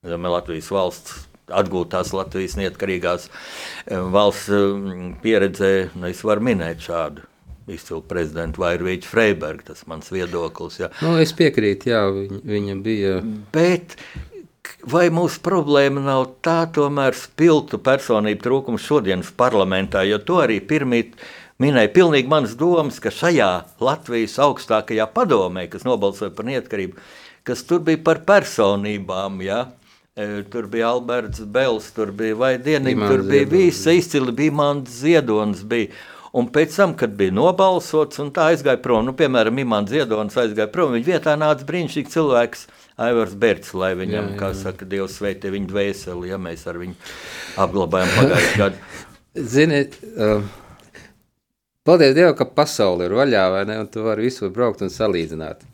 ja Latvijas valsts atgūtās Latvijas neatkarīgās eh, valsts mm, pieredzē, nu, es varu minēt šādu izcilu prezidentu Vairvīķu Freibergu, tas mans viedoklis. Jā. Nu, es piekrītu, jā, viņa, viņa bija. Bet vai mūsu problēma nav tā tomēr spilgtu personību trūkums šodienas parlamentā, jo to arī pirmīt minēja pilnīgi manas domas, ka šajā Latvijas augstākajā padomē, kas nobalsoja par neatkarību, kas tur bija par personībām, ja? E, Tur bija Alberts Bels, tur bija Vaidienim, tur bija visi izcili, bija Mans Ziedonis. Bija. Un pēc tam, kad bija nobalsots, un tā aizgāja prom, nu, piemēram, Imants Ziedonis aizgāja prom, viņa vietā nāca brīnišķīgs cilvēks, Aivars Berts, lai viņam, jā, jā. kā saka, Dievs sveitī viņu dvēseli, ja mēs ar viņu apglabājam pagājušajā gadā. Ziniet, uh, paldies Dievam, ka pasaule ir vaļā, vai ne? Un tu vari visur braukt un salīdzināt.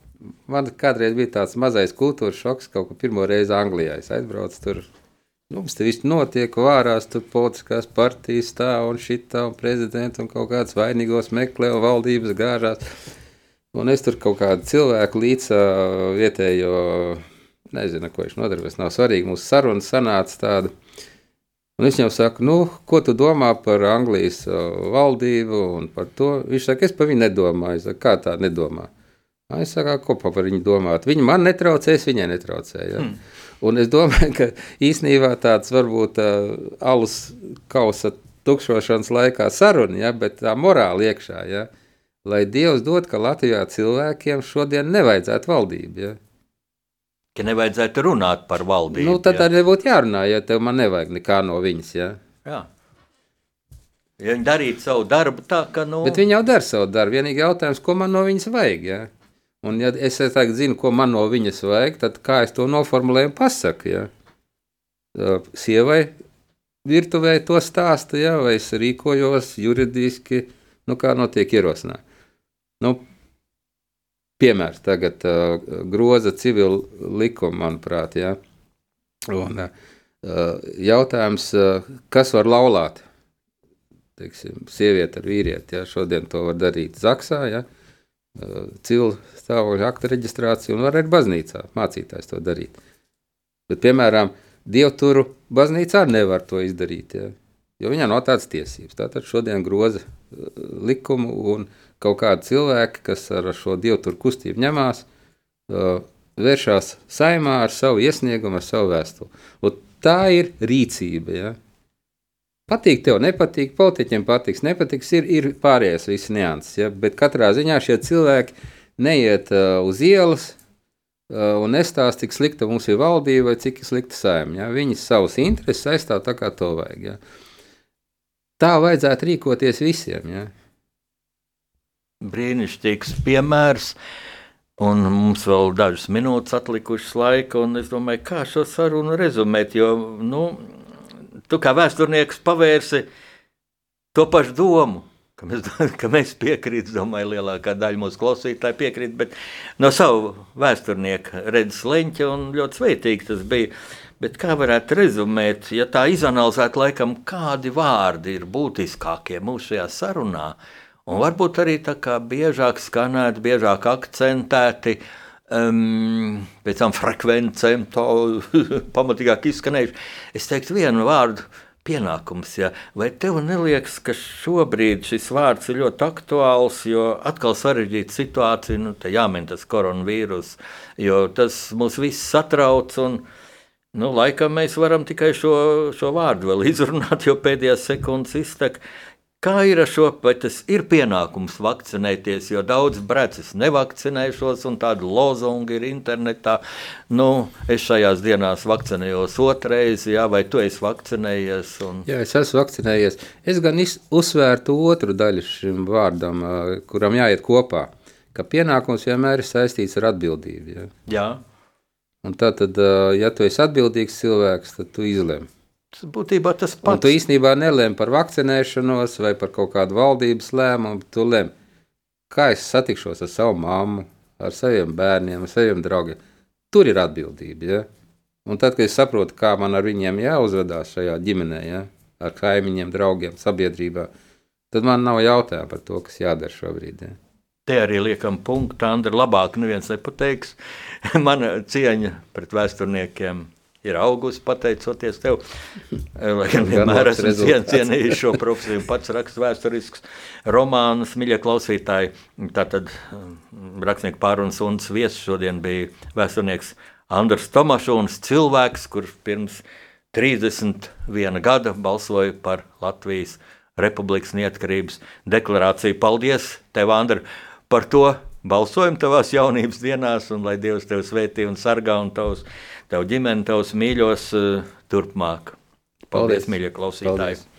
Man kādreiz bija tāds mazais kultūras šoks, kaut ko pirmo reizi Anglijā. Es aizbraucu tur. Nu, mums te viss notiek, vārās tur politiskās partijas tā un šitā un prezidenta un kaut kāds vainīgos meklē un valdības gāžās. Un es tur kaut kādu cilvēku līdz vietējo, nezinu, ko viņš nodarbojas, nav svarīgi, mūsu saruna sanāca tāda. Un es viņam saku, nu, ko tu domā par Anglijas valdību un par to? Viņš saka, es par viņu nedomāju. Es saku, kā tā nedomā? "Ā, Es saku, ko pa par viņu domāt? Viņa man netraucē, es viņai netraucēju. Ja? Hmm. Un es domāju, ka īsnībā tāds varbūt uh, alus kausa tukšošanas laikā saruna, ja? bet tā morāli iekšā. Ja? Lai Dievs dod, ka Latvijā cilvēkiem šodien nevajadzētu valdību. Ja? Ka nevajadzētu runāt par valdību. Nu, tad ja. arī nebūtu jārunā, ja tev man nevajag nekā no viņas. Ja? Jā. Ja viņi darītu savu darbu tā, ka, nu, Bet viņi jau dara savu darbu. Vienīgi jautājums, ko man no viņas vajag. Ja? Un, ja es tagad zinu, ko man no viņas vajag, tad kā es to noformulēju un pasaku? Ja? Sievai virtuvē to stāstu, ja? vai es rīkojos juridiski, nu, kā notiek ierosinājumi. Nu, piemērs tagad uh, groza civilu likumu, manuprāt. Ja? Un, uh, jautājums, uh, kas var laulāt? Teiksim, sieviete ar vīrieti. Ja? Šodien to var darīt Zaksā. Ja? Civilu stāvokļa akta reģistrācija un var arī baznīcā mācītājs to darīt. Bet, piemēram, dievturu baznīcā nevar to izdarīt, ja? jo viņā nav tādas tiesības. Tātad šodien groza uh, likumu un kaut kādi cilvēki, kas ar šo dievturu kustību ņemās, uh, vēršās saimā ar savu iesniegumu, ar savu vēstuli. Un tā ir rīcība. Ja? Patīk, tev nepatīk, politiķiem patiks, nepatiks, ir, ir pārējais viss nianses. Ja? Bet katrā ziņā šie cilvēki neiet uh, uz ielas uh, un nestāsta, cik slikta mums ir valdība vai cik slikta saimnieka. Ja? Viņi savus intereses aizstāv tā, kā to vajag. Ja? Tā vajadzētu rīkoties visiem. Ja? Brīnišķīgs piemērs. Un mums vēl dažas minūtes atlikušas laika, un es domāju, kā šo sarunu rezumēt. Jo, nu, tu kā vēsturnieks pavērsi to pašu domu, ka mēs, ka mēs piekrītam. Domāju, lielākā daļa mūsu klausītāju piekrīt, bet no savu vēsturnieku redzes leņķa un ļoti sveitīgi tas bija. Bet kā varētu rezumēt, ja tā izanalizētu, laikam, kādi vārdi ir būtiskākie mūsu šajā sarunā? Un varbūt arī tā kā biežāk skanēti, biežāk akcentēti, um, pēc tam frekvencēm to pamatīgāk izskanējuši. Es teiktu vienu vārdu pienākums. Ja. Vai tev neliekas, ka šobrīd šis vārds ir ļoti aktuāls, jo atkal sarežģīta situācija, nu, jāmin tas koronavīrus, jo tas mūs visus satrauc un Nu, laikam mēs varam tikai šo, šo vārdu vēl izrunāt, jo pēdējās sekundes iztek. Kā ir ar šo, vai tas ir pienākums vakcinēties, jo daudz brecis nevakcinējušos, un tādu lozungu ir internetā. Nu, es šajās dienās vakcinējos otrais, jā, vai tu esi vakcinējies? Un... Jā, es esmu vakcinējies. Es gan uzsvērtu otru daļu šim vārdam, kuram jāiet kopā. Ka pienākums vienmēr ir saistīts ar atbildību. Ja? Jā, Un tā tad, ja tu esi atbildīgs cilvēks, tad tu izlem. Tas būtībā tas Un pats. tu īstenībā nelēmi par vakcinēšanos vai par kaut kādu valdības lēmumu. Tu lēmi, kā es satikšos ar savu mammu, ar saviem bērniem, ar saviem draugiem. Tur ir atbildība. Ja? Un tad, kad es saprotu, kā man ar viņiem jāuzvedās šajā ģimenē, ja? ar kaimiņiem, draugiem, sabiedrībā, tad man nav jautājumu par to, kas jādara šobrīd. Ja? Te arī liekam punktu, Andri, labāk neviens nepateiks. Mana cieņa pret vēsturniekiem ir augusi pateicoties tev. Lai gan vienmēr esmu cien, cienījis šo profesiju, pats rakstu vēsturisks romānus, mīļie klausītāji. Tātad um, rakstnieku pārunas un viesis šodien bija vēsturnieks Andrs Tomašons, cilvēks, kurš pirms 31 gada balsoja par Latvijas Republikas neatkarības deklarāciju. Paldies, tev, Andri, par to balsojumu tavās jaunības dienās, un lai Dievs tevi svētī un sargā un tavs, tev ģimeni, tavs mīļos uh, turpmāk. Paldies, Paldies. mīļie klausītāji! Paldies.